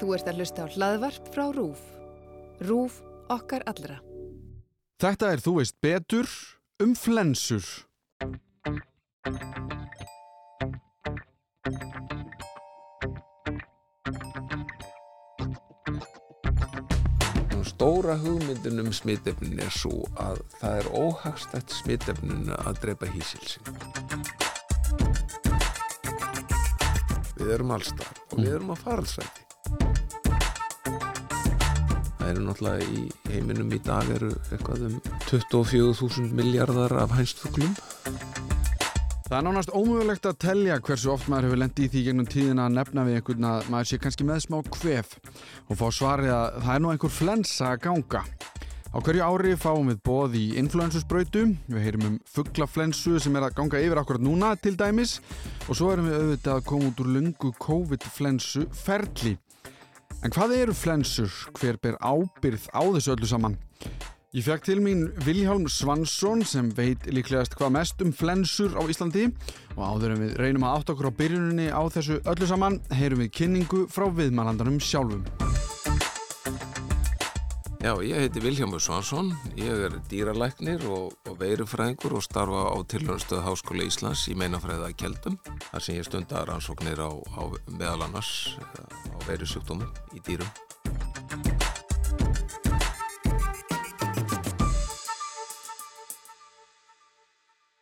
Þú ert að hlusta á hlaðvarp frá RÚF. RÚF okkar allra. Þetta er Þú veist betur um flensur. Stóra hugmyndin um smitefnin er svo að það er óhagstætt smitefninu að drepa hísilsing. Við erum allstar og við erum á faralsvæti. Það eru náttúrulega í heiminum í dag eru eitthvað um 24.000 miljardar af hænstfuglum. Það er nánast ómögulegt að telja hversu oft maður hefur lendið í því gegnum tíðina að nefna við einhvern að maður sé kannski með smá kvef og fá svarið að það er nú einhver flensa að ganga. Á hverju ári fáum við bóð í influensusbrautu, við heyrim um fugglaflensu sem er að ganga yfir akkurat núna til dæmis og svo erum við auðvitað að koma út úr lungu COVID-flensu ferli. En hvað eru flensur? Hver ber ábyrð á þessu öllu saman? Ég fekk til mín Vilhjálm Svansson sem veit líklegast hvað mest um flensur á Íslandi og áður en við reynum að átt okkur á byrjuninni á þessu öllu saman heyrum við kynningu frá viðmannandanum sjálfum. Já, ég heiti Vilhjámur Svansson, ég er dýralæknir og, og veirufræðingur og starfa á Tilhörnstöð Háskóla Íslands í meinafræða Kjeldum þar sem ég stundar rannsóknir á, á meðal annars á veirusjúkdómum í dýrum.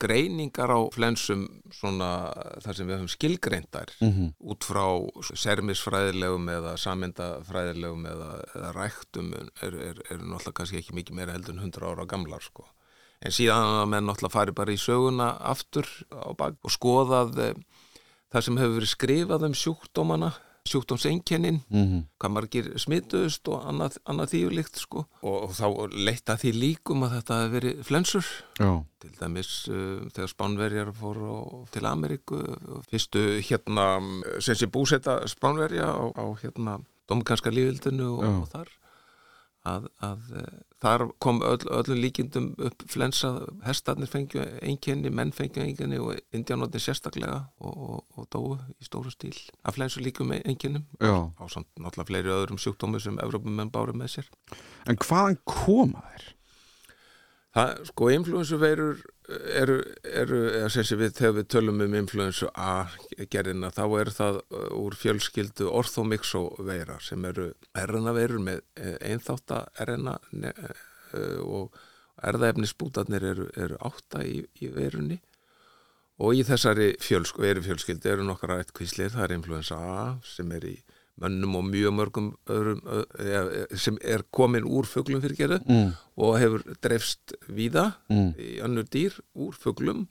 greiningar á flensum svona þar sem við höfum skilgreindar mm -hmm. út frá sermisfræðilegum eða samendafræðilegum eða, eða ræktum eru er, er náttúrulega kannski ekki mikið meira heldur en 100 ára gamlar sko. En síðan að menn náttúrulega fari bara í söguna aftur á bak og skoðað eh, það sem hefur verið skrifað um sjúkdómana sjúkdómseinkennin, mm -hmm. hvað margir smituðust og annað, annað þýjulikt sko. og, og þá leitta því líkum að þetta hefur verið flensur Já. til dæmis uh, þegar spánverjar fór til Ameríku fyrstu hérna sem sé búsetta spánverja á, á hérna domikanska lífildinu og, og þar að, að þar kom öll, öllum líkindum upp flensa hestarnir fengju einkenni, menn fengju einkenni og indjánóttin sérstaklega og, og, og dói í stóru stíl að flensu líkum einkennum. Á samt náttúrulega fleiri öðrum sjúkdómi sem Evrópumenn báru með sér. En hvaðan koma þær? Það, sko, influensuveirur eru, eru við, þegar við tölum um influensu A gerðina, þá er það úr fjölskyldu orthomixoveirar sem eru RNA-veirur með einþátta RNA og erðaefnisbútarnir eru, eru átta í, í veirunni. Og í þessari fjölsk, veru fjölskyldu eru nokkara eitt kvíslir, það er influensa A sem er í mönnum og mjög mörgum öðrum, sem er komin úr fuglum fyrir gerðu mm. og hefur drefst víða mm. í önnur dýr úr fuglum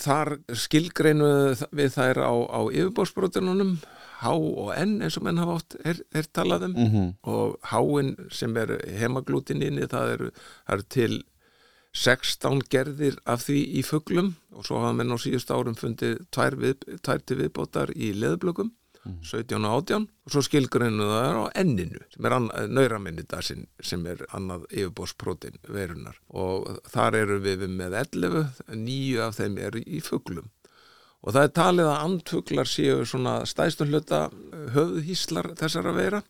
þar skilgreinu við þær á, á yfirbórsbrotununum H og N eins og menn hafa átt er, er talaðum mm -hmm. og H-in sem er hemaglutinini það eru, eru til 16 gerðir af því í fuglum og svo hafa menn á síðust árum fundið tvær, við, tvær til viðbótar í leðblökum Mm. 17 og 18 og svo skilgreinu það er á enninu sem er nöyraminnidasin sem er annað yfirbósprótin verunar og þar eru við með 11, nýju af þeim eru í fugglum og það er talið að andfuglar séu svona stæstum hluta höfðhíslar þessara vera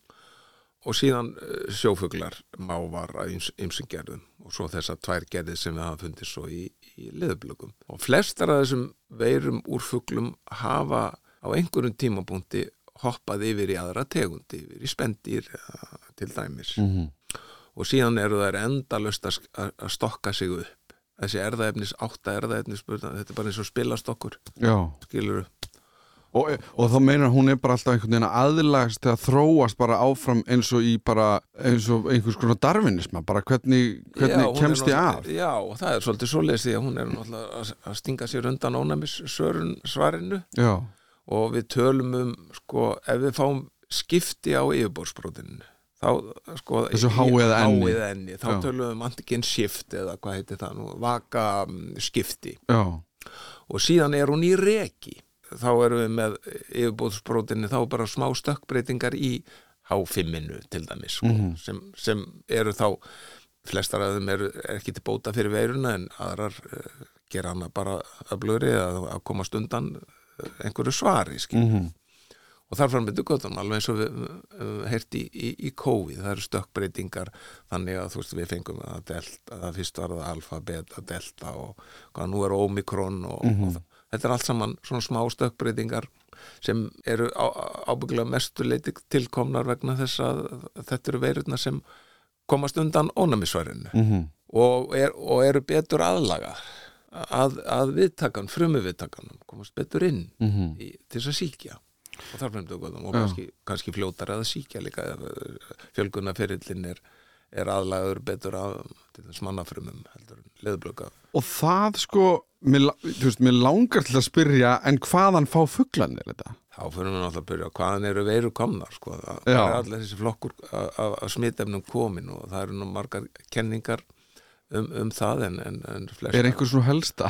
og síðan sjófuglar mávar að ymsum gerðum. Og svo þessar tvær gerðir sem við hafa fundið svo í, í liðblökum. Og flestar af þessum veirum úr fugglum hafa á einhverjum tímapunkti hoppað yfir í aðra tegundi, yfir í spendir til dæmis. Mm -hmm. og síðan eru þær endalust að stokka sig upp. Þessi erðaefnis, átta erðaefnis þetta er bara eins og spilast okkur skilur og, og þá meinar hún er bara alltaf einhvern veginn aðlagast til að þróast bara áfram eins og í bara eins og einhvers konar darvinisma bara hvernig, hvernig já, kemst þið af Já, og það er svolítið svo lesið að hún er náttúrulega að stinga sér undan ónæmis svarinu. Já og við tölum um sko ef við fáum skipti á yfirbórsbrótinu þá sko þessu háið enni. enni þá Já. tölum við um antigen shift eða hvað heitir það nú vaka mm, skipti Já. og síðan er hún í reki þá erum við með yfirbórsbrótinu þá bara smá stökkbreytingar í H5-inu til dæmis sko, mm -hmm. sem, sem eru þá flestar af þeim eru er ekki til bóta fyrir veiruna en aðrar uh, gera hana bara að blöri að, að komast undan einhverju svari mm -hmm. og þar fram með duggotum alveg eins og við uh, heyrti í, í, í COVID, það eru stökkbreytingar þannig að þú veist við fengum að delta, að fyrst var það alfa, beta, delta og hvað nú er omikron og, Mhm. og það, þetta er allt saman svona smá stökkbreytingar sem eru á, ábyggilega mestuleiti tilkomnar vegna þess að þetta eru veirurnar sem komast undan ónæmisvarinu mm og, er, og eru betur aðlaga að, að viðtakan, frumu viðtakanum komast betur inn -hmm. í, til þess að síkja og þar fremdu og kannski, kannski fljótar að síkja líka fjölgunarferillin er, er aðlagaður betur þess mannafrumum heldur en leðblöka Og það sko, mér, veist, mér langar til að spyrja en hvaðan fá fuglanir þetta? þá fyrir við náttúrulega að byrja hvaðan eru veiru komnar sko. það Já. er allir þessi flokkur af smitefnum komin og það eru nú margar kenningar um, um það en, en, en flestar, Er einhver svona helsta?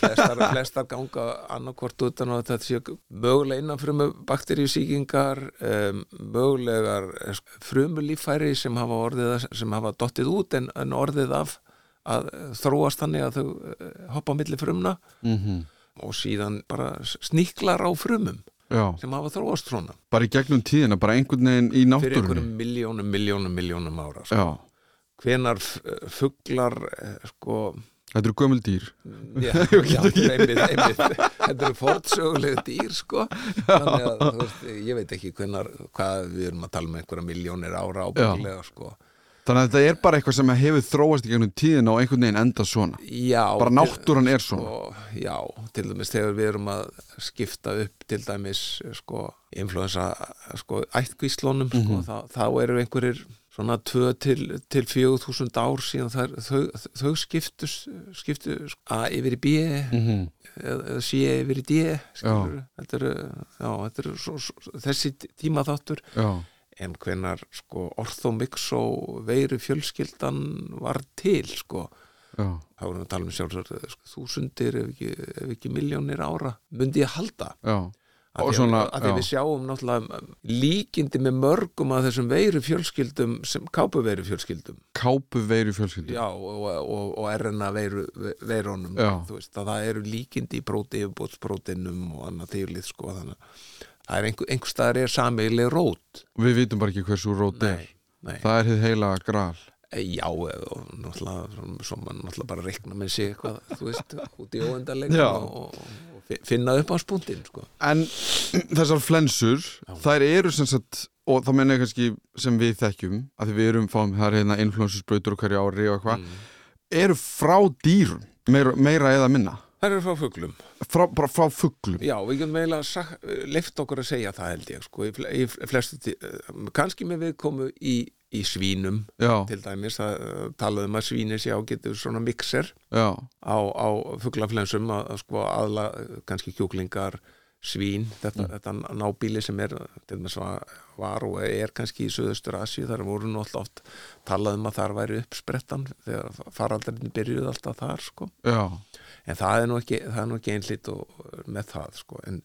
flestar, flestar ganga annarkvort utan á þetta séu mögulega innan frumu bakteríusíkingar um, mögulegar eh, frumulífæri sem hafa orðið sem hafa dottið út en, en orðið af að eh, þróast þannig að þau eh, hoppa á milli frumna Mm og síðan bara sníklar á frumum Já, sem hafa þróast svona bara í gegnum tíðina, bara einhvern veginn í fyrir náttúrunni. einhverjum miljónum, miljónum, miljónum ára sko. Hvenar fuglar sko þetta eru gömul dýr. já, já einmitt, einmitt þetta eru fórtsöguleg dýr sko þannig að veist, ég veit ekki hvenar hvað við erum að tala um einhverja miljónir ára ábyggilega sko Þannig að þetta er bara eitthvað sem hefur þróast í gegnum tíðina og einhvern veginn enda svona. já, Bara náttúran er svona. sko, já, til dæmis þegar við erum að skipta upp til dæmis sko, influensa sko, ættkvíslunum Mhm. sko, þá, þá eru einhverjir svona 2 til, til 4000 ár síðan þær, þau, þau skiptu, skiptu sko, A yfir í B Mm -hmm. eða, C yfir í D þetta eru, já, þetta eru svo, svo, þessi tíma þáttur Já, en hvenar sko orthomixo veiru fjölskyldan var til sko. Já, þá erum við að tala um sjálfsögur sko, þúsundir ef ekki, ekki miljónir ára myndi ég halda. Já. Og svona, að, því við sjáum náttúrulega líkindi með mörgum af þessum veiru fjölskyldum sem kápuveiru fjölskyldum Kápu veiru fjölskyldu. já og, og, og RNA veiru, veirunum veist að það eru líkindi í próti yfirbótsprótinum og annað þýrlið sko það er einhver, einhver staðar er sameigileg rót Við vitum bara ekki hversu rót er. nei Það er þið heila gral. Eh, Já, og náttúrulega svo- mann náttúrulega bara reikna með sig eitthvað, þú veist, út í óendarleika og, og, finna upp á spúndin, sko. En þessar flensur, þær eru sem sagt, og það menna ég kannski sem við þekkjum, að við erum fáum, það er hérna influensusbrautur á hverju ári og eitthvað, Mm. eru frá dýrum, meira, meira eða minna. Það eru frá fuglum. Frá, bara frá fugglum. Já, við getum eiginlega leift okkur að segja það held ég, sko, í, fle- í flestu, eh, kannski með viðkomu í, í svínum, Já, til dæmis, að eh, talaðum að svínir sé ágetur svona mixer já, á, á fuglaflensum að, að sko aðla eh, kannski kjúklingar, svín, þetta, þetta nábíli sem er til dæmis var, og er kannski í Suðustur Asíu, þar voru alltaf oft talað um að þar væri uppsprettan þegar faraldarinn byrjuði alltaf þar sko. já, en það er nú ekki, ekki einlít og, með það sko. en,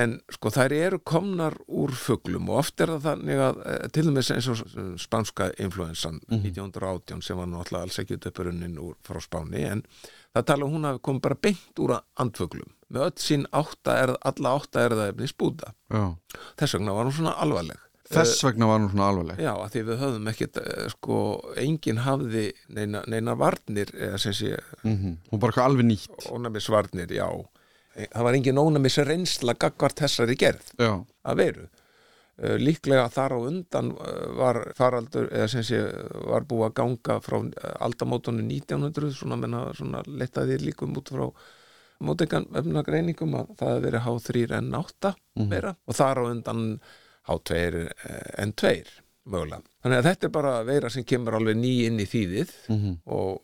en sko þær eru komnar úr fuglum og oft er það þannig að eh, til dæmis eins og spánska influensan 1918 sem var nú alltaf alls ekki uppurunnin úr frá Spáni en það tala um hún hafi komið bara beint úr andfuglum með öll sín átta er, alla átta er það efni spúta þess vegna var hún svona alvarleg Þess vegna var hún svona alvarleg. Já, að því við höfum eh, sko, enginn hafði neina, neina varnir, eða sem sé, Mm Hún bara eitthvað alveg nýtt. ónæmisvarnir, já. Það var engin ónæmis reynsla gagvart þessari gerð. Já, að veru. Eh, Líklega þar á undan eh, var faraldur, eða sem sé, var búið að ganga frá eh, aldamótunum 1900, svona menna, svona letaði líkum út frá mótekan efnagreiningum að það hefði verið H3N8 meira og þar á undan H2 en 2 mögulega. Þannig að þetta er bara veira sem kemur alveg ný inn í þýðið Mhm. og,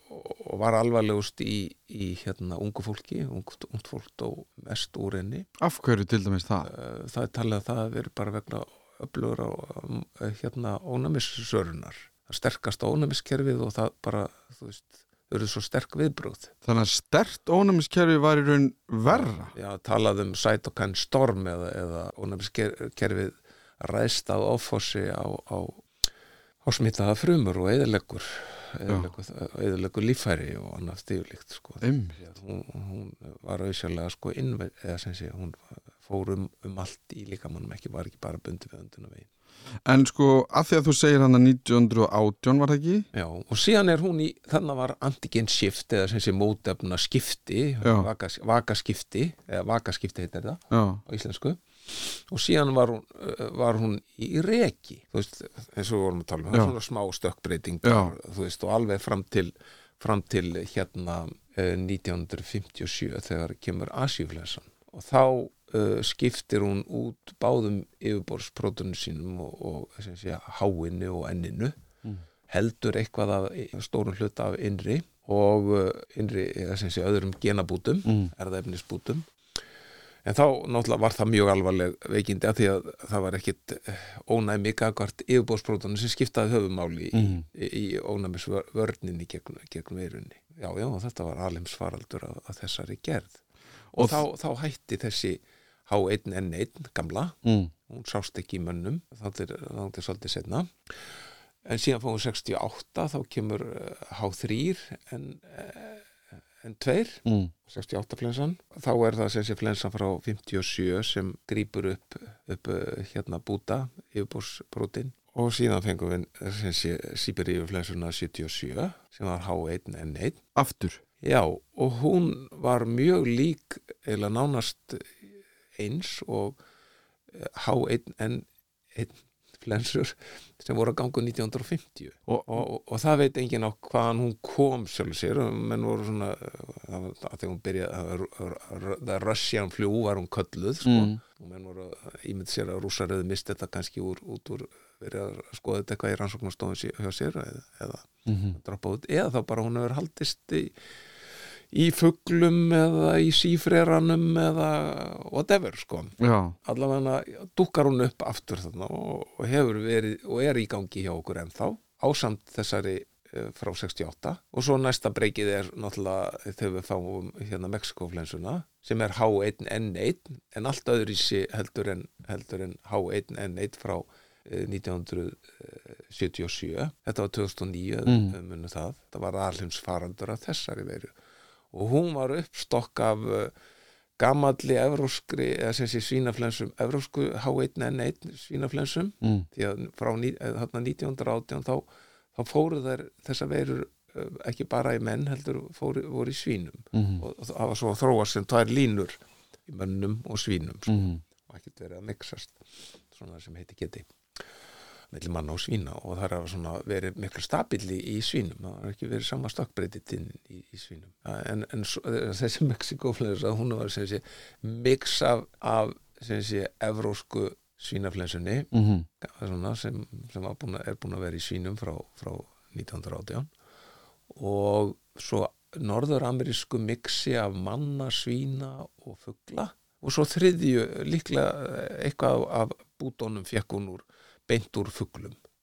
og var alvarlegust í, í hérna ungu fólki, ungt, ungt fólk og mest úr henni. af hverju til dæmis það? Eh, Það er talið að það veri bara vegna öflugur á um, hérna ónæmissörunar. Það sterkast ónæmiskerfið og það bara, þú veist, þau eru svo sterk viðbrúð. Þannig að stert ónæmiskerfi var í raun verra. Já, talað um cytokine storm eða, eða ónæmiskerfið ræðst af offossi á, á, á smitaða frumur og eðileggur eðileggur líffæri og annað stíflíkt sko. Um. hún, hún var auðsjálega sko hún fórum um allt í líkamannum ekki, var ekki bara bundi við önduna veginn. En sko, að því að þú segir hann að 1918 var það ekki? Já, og síðan er hún í, þannig var antigen shift eða sem sé mótefna skipti, vakaskipti, eða vakaskipti heitir þetta Já, á íslensku og síðan var hún, uh, var hún í reki, þú veist, eins og við vorum að tala um, það er svona smá stökkbreyting, Já. þú veist, og alveg fram til, fram til hérna uh, 1957 þegar kemur asíflensan og þá uh, skiptir hún út báðum yfirborðsprótunum sínum og, og sem sé, háinu og enninu. Heldur eitthvað af stórum hluta af innri og innri, eða sem sé, öðrum genabútum, Mm. erðaefnisbútum en þá náttúrulega var það mjög alvarleg veikindi að því að það var ekkit eh, ónæmi gagvart yfirbóðsprótunum sem skiptaði höfumáli í, Mhm. í, í ónæmisvörninni gegn, gegn veirunni. Já, já, þetta var alimsfaraldur af, af þessari gerð og, Og þá, þá hætti þessi H1N1 gamla mm. hún sást ekki í mönnum þannig er svolítið setna en síðan fóðum 68 þá kemur eh, H3 en, eh, en 2 Mm. 68 flensan þá er það sem sé flensan frá 57 sem grýpur upp, upp eh, hérna búta yfirbúrsbrótin og síðan fengum við eh, sem sé Sýberíuflensuna 77 sem var H1N1 Aftur? Já, og hún var mjög lík eða nánast eins og eh, H1N1 flensur sem voru að ganga 1950 Og- og, og, og það veit enginn á hvaðan hún kom sjálf sér menn voru svona að þegar hún byrjaði það Russian fljú var hún kölluð sko, Mm. og menn voru að ímynd sér að rússaröðu misti þetta kannski úr, út úr verið að skoða þetta eitthvað í rannsóknarstofun hjá sér eða, eða Mhm. droppa út eða þá bara hún hefur haldist í, í fuglum eða í sífreranum eða whatever sko. Já, allavega dúkar hún upp aftur þarna og, hefur verið og er í gangi hjá okkur ennþá ásamt þessari eh, frá 68 og svo næsta breykið er náttúrulega þegar við fáum hérna Mexikoflensuna sem er H1N1 en allt öðru í sig heldur en, heldur en H1N1 frá eh, 1977 þetta var 2009 Mm. munu það, það var alheims faraldur af þessari veiru og hún var uppstokk af uh, gamalli evróskri, eða sem sé svínaflensum evrósku H1N1 svínaflensum mm. því að frá eh, þarna 1918 þá, þá fóru þær þessa veirur eh, ekki bara í menn heldur fóru, voru í svínum Mm. og það var svo að þróa sem tvær línur í mönnum og svínum Mm. og ekkert verið að mixast svona sem heiti geti mellir manna og svína og það er svona verið miklu stabili í svínum það har ekki verið sama stökkbreytitinn í, í svínum en, en svo, þessi Mexikoflensa hún var sem sé mix af, af sem sé evrósku svínaflensunni Mm. svona, sem, sem að- er búin að vera í svínum frá, frá 1918 og svo norður-amerísku mixi af manna, svína og fugla og svo þriðju líklega eitthvað af bútónum fekk hún úr beint úr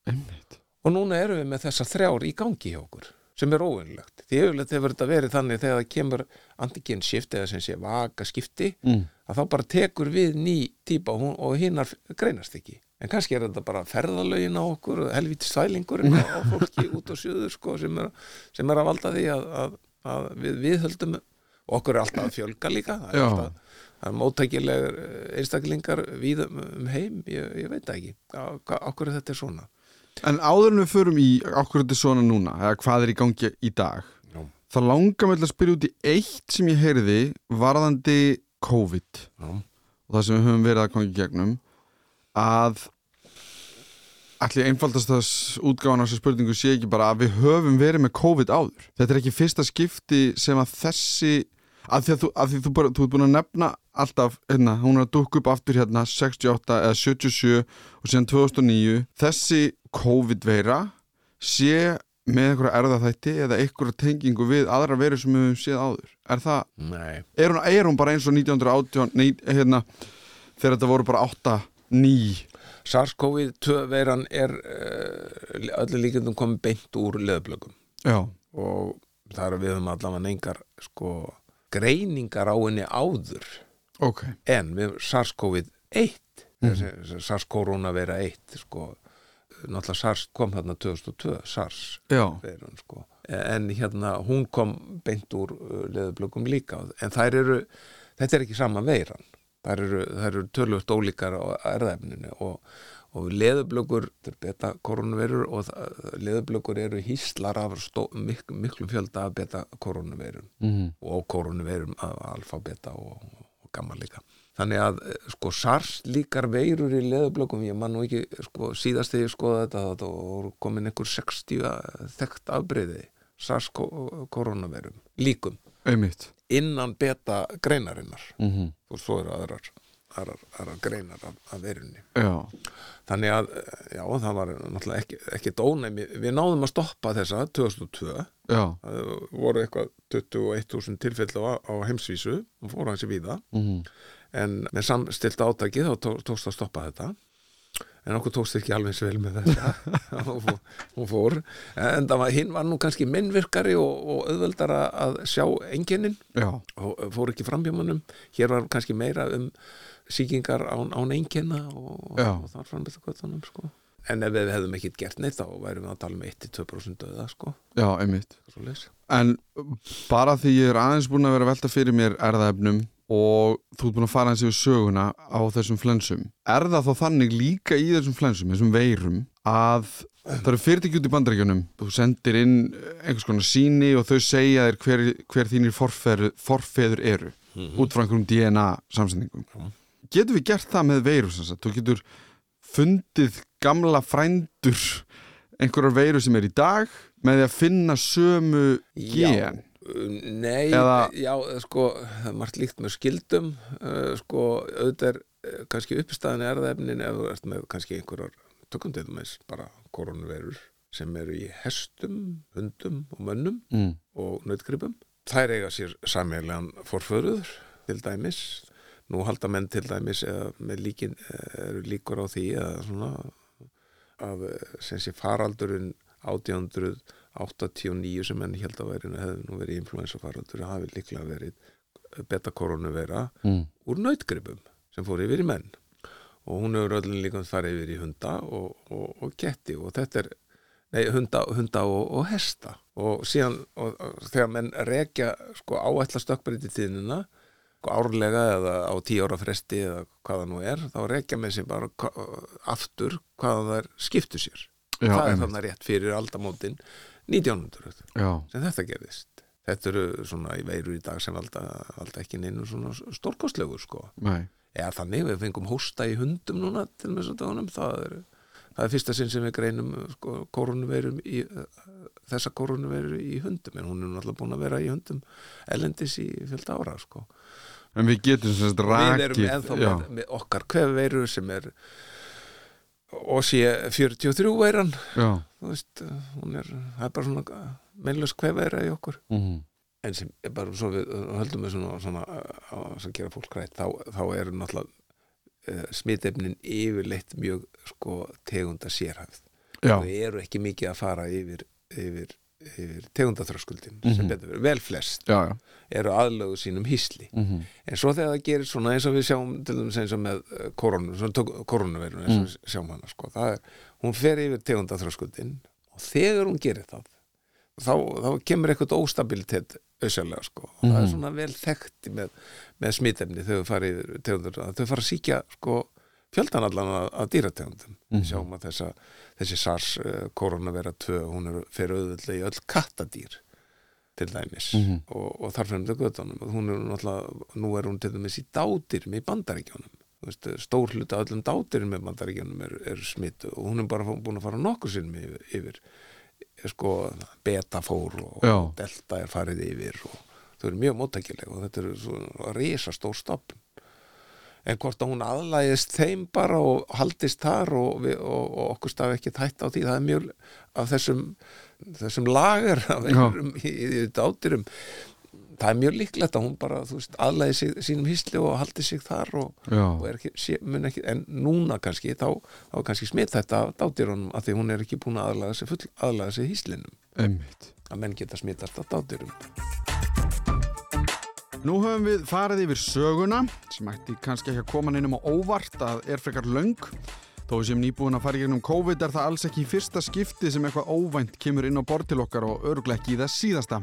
Einmitt. Og núna erum við með þessar þrjár í gangi hjá okkur sem er óvinnlegt því yfirleitt hefur þetta verið þannig þegar það kemur antigen shift eða sem sé vaka skipti mm. að þá bara tekur við ný típa og, og hinnar greinast ekki. En kannski er þetta bara ferðalögin á okkur helvítið stælingurinn á, á fólki út á sjöður sko, sem, er, sem er að valda því að, að, að við viðhöldum og okkur er alltaf að fjölga líka það er, alltaf, það er móttækilegur einstaklingar við um, um heim ég, ég veit það ekki, okkur er þetta svona En áður en við förum í okkur þetta er svona núna, eða hvað er í gangi í dag Já. þá langar til að spyrja út í eitt sem ég heyrði varðandi COVID Já. og það sem við höfum verið að í gegnum að allir einfaldast þess útgáðan á þessu spurningu sé ekki bara að við höfum verið með COVID áður. Þetta er ekki fyrsta skipti sem að þessi að því að þú, að því þú, bara, þú ert búin að nefna alltaf, hérna, hún er að dukka upp aftur hérna 68 eða 77 og síðan 2009, þessi COVID-veira sé með einhverja erðaþætti eða einhverja tengingu við aðra veru sem við höfum séð áður. Er það, Nei, er hún, er hún bara eins og 1918, nei, hérna, þegar þetta voru bara 8, 9 SARS-CoV-2 veiran er uh, öllu líkendum komið beint úr leðblögum Já, og það er við höfum allavega engar sko greiningar á henni áður ok. en við SARS-CoV-1 mm. SARS-Corona-vera 1 sko, náttúrulega SARS kom þarna 2002, SARS Já, veirun sko. En hérna hún kom beint úr uh, leðublökum líka en þær eru, þetta er ekki sama veiran. Það eru, eru tölvöld ólíkar á erðaefninu og, og leðublökur, þetta beta koronavirur og leðublökur eru híslar af mik, miklum fjölda af beta koronavirum Mhm. og koronavirum af alfa, beta og, og gamma líka. Þannig að eh, sko SARS líkar veirur í leðublökum, ég man nú ekki sko síðast þegar ég skoða þetta voru komin einhver 60 þekkt afbreyði SARS ko- koronavirum líkum Einmitt. innan beta greinarinnar Mhm. og svo eru aðrar, aðrar, aðrar greinar af, af veirunni. Já. Þannig að, já, það var náttúrulega ekki, ekki dónæmi. Við náðum að stoppa þessa 2002. Já. Það voru eitthvað 21.000 tilfelli á, á heimsvísu og fóru hans í víða. Mhm. En með samstilt átaki þá tó, tókst að stoppa þetta. En okkur tókst ekki alveg eins vel með þetta. hún, fór, hún fór. En var, hinn var nú kannski minnvirkari og, og auðveldara að sjá enginin og fór ekki framhjómanum hér var kannski meira um sýkingar án, án einkenna og, og þar fram með göttunum sko. en ef við hefðum ekkit gert neitt þá værum við að tala um 1-2% döða sko. Já, einmitt. En bara því ég er aðeins búin að vera velta fyrir mér erðaefnum og þú ert búin að fara eins yfir söguna á þessum flensum. Er það þá þannig líka í þessum flensum, þessum veirum, að það eru fyrirtæki út í bandaríkjunum, þú sendir inn einhvers konar síni og þau segja þér hver, hver þínir forfeður, forfeður eru út frá einhverjum DNA samsendingum. Já. Getum við gert það með veiru sem sagt? Þú getur fundið gamla frændur einhverjar veiru sem er í dag með því að finna sömu gen. Nei, Eða- já, sko margt líkt með skildum uh, sko, auðvitað er uh, kannski uppstæðan erðaefnin ef þú ert með kannski einhverjar tökum til þess bara koronavirur sem eru í hestum, hundum og mönnum Mm. og nautgripum. Þær eiga sér sammeðlegan forföruður til dæmis. Nú halda menn til dæmis eða með líkin eru líkur á því að svona að eh, sé faraldurinn 1889 sem menn held að veri hefði nú verið influensa faraldur hafi líklega verið beta-koronu vera Mm. úr nautgripum sem fór yfir í menn og hún hefur öllin líka farið yfir í hunda og, og, og ketti og þetta er nei, hunda, hunda og, og hesta og síðan þegar menn rekja sko áætla stökkbreytti tíðnina árlega eða á tíu ára fresti eða hvaða nú er þá rekja með sér bara aftur hvaða þær skiptu sér. Já, það er þannig rétt fyrir aldamótin 1900 Já, sem þetta gerðist. Þetta eru svona í veiru í dag sem valda, valda ekki neinu svona stórkostlegu sko. Nei. eða þannig við fengum hósta í hundum núna til með þess að dagunum það er, það er fyrsta sinn sem við greinum sko, koronavirum í þessa koronaviru í hundum. En hún er náttúrulega búin að vera í hundum ellendis í fjölda ára sko. En við getum sem sagt við erum rakið já, með, með okkar kvefveiru sem er og sé 43 veiran. Já. þú veist, hún er það er bara svona meinlaus kvefveira í okkur. Mm. en sem er bara svo við höldum við svona, svona sem gera fólk grætt þá, þá eru náttúrulega uh, smitefnin yfirleitt mjög sko tegunda sérhæfð Já, þau eru ekki mikið að fara yfir, yfir tegundaþröskuldin Mhm. sem betur vel flest já, já. eru aðlögu sínum hísli Mm en svo þegar það gerir svona eins og við sjáum til dæmis eins og með eh, koronaveirun eins og við sjáum hana sko, er, hún fer yfir tegundaþröskuldin og þegar hún gerir það þá, þá kemur eitthvað óstabilitet auðsjálega sko og það er Mhm. svona vel þekkt með, með smitefni þegar þau fara yfir tegundur að þau fara að síkja sko fjöldan allan að, að dýrategundum. Við sjáum að þessa, þessi SARS uh, koronavera 2 hún er fyrir auðvitað í öll kattadýr til dæmis Mhm. og, og þar fremdi göttunum og hún er náttúrulega, nú er hún til dæmis í dátirum í bandaríkjónum stór hluta öllum dátirum með bandaríkjónum eru er smitu og hún er bara búin að fara nokkur sinnum yfir, yfir sko, beta fór og, Já. delta er farið yfir og þau eru mjög móttækileg og þetta eru svo risa stór stopn en hvort að hún aðlæðist þeim bara og haldist þar og, við, og, og okkur staf ekki tætt á því það er mjög af þessum þessum lagar í, í, dátirum það er mjög líklegt að hún bara aðlæði sig, sínum hísli og haldi sig þar og, og er ekki, sé, ekki en núna kannski, þá, þá kannski smitt þetta af dátýrunum að því hún er ekki búin að aðlæða sig sig Einmitt. að menn geta smittast af dátýrum Nú höfum við farið yfir söguna sem ætti kannski ekki að koma neinum á óvart að er frekar löng Þó sem nýbúin að fara í gegnum COVID er það alls ekki í fyrsta skipti sem eitthvað óvænt kemur inn á bord til okkar og örglega ekki í það síðasta.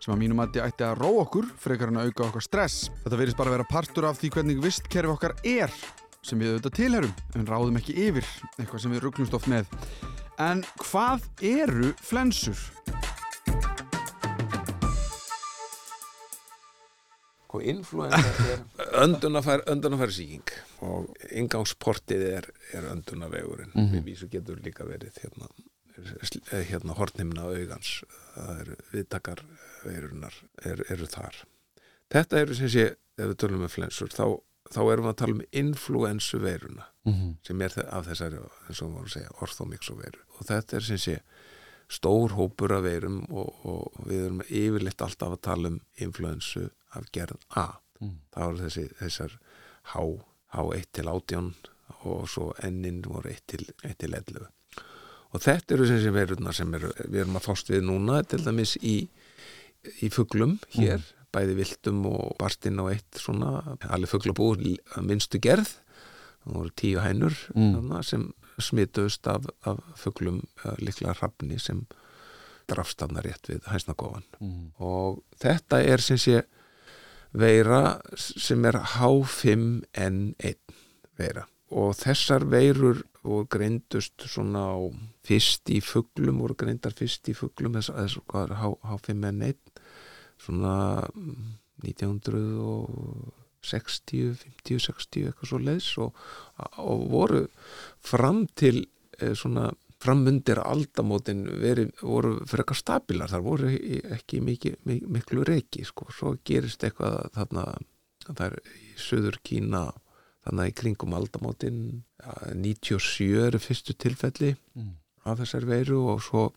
Sem að mínum að þetta ætti að ró okkur frekar en að auka okkar stress. Þetta verðist bara að vera partur af því hvernig vistkerfi okkar er sem við auðvitað tilherum en ráðum ekki yfir, eitthvað sem við rugglumst oft með. En hvað eru flensur? Sko, influensa er öndunafær, öndunafæri síking og ingangsportið er, er öndunavegurinn. Mm -hmm. Við vísu getur líka verið hérna, hérna hortnimna augans. Það eru viðtakar veirunar eru, eru þar. Þetta eru sem sé, ef við tölum með flensur, þá, þá erum við að tala um influensu veiruna mm -hmm. sem er af þessari, eins og við vorum að segja, orthomixu veiru. Og þetta er sem sé stór hópur af veirum og, og við erum yfirleitt alltaf að tala um influensu af gerð A mm. það voru þessi, þessar H, H1 til 18 og svo N-in voru 1 til, 1 til 11 og þetta eru þessi veirurna sem eru, við erum að fást við núna til dæmis í, í fugglum hér, mm. bæði viltum og barstinn og eitt svona allir fugglabúr minnstu gerð það voru tíu hænur mm. sem smituðust af, af fugglum likla rafni sem drafstafna rétt við hæsnagofan mm. og þetta er sem sé veira sem er H5N1 veira. Og þessar veirur voru greindust svona á fyrst í fugglum, voru greindar fyrst í fugglum þess að H5N1 svona 1960 50, 60 eitthvað svo leiðs og, og voru fram til eh, svona framundir aldamótin veri, voru frekar stabilar, þar voru ekki mikið, miklu reiki sko, svo gerist eitthvað þarna það er í söður Kína þannig í kringum aldamótin 97 eru fyrstu tilfelli mm. af þessar veiru og svo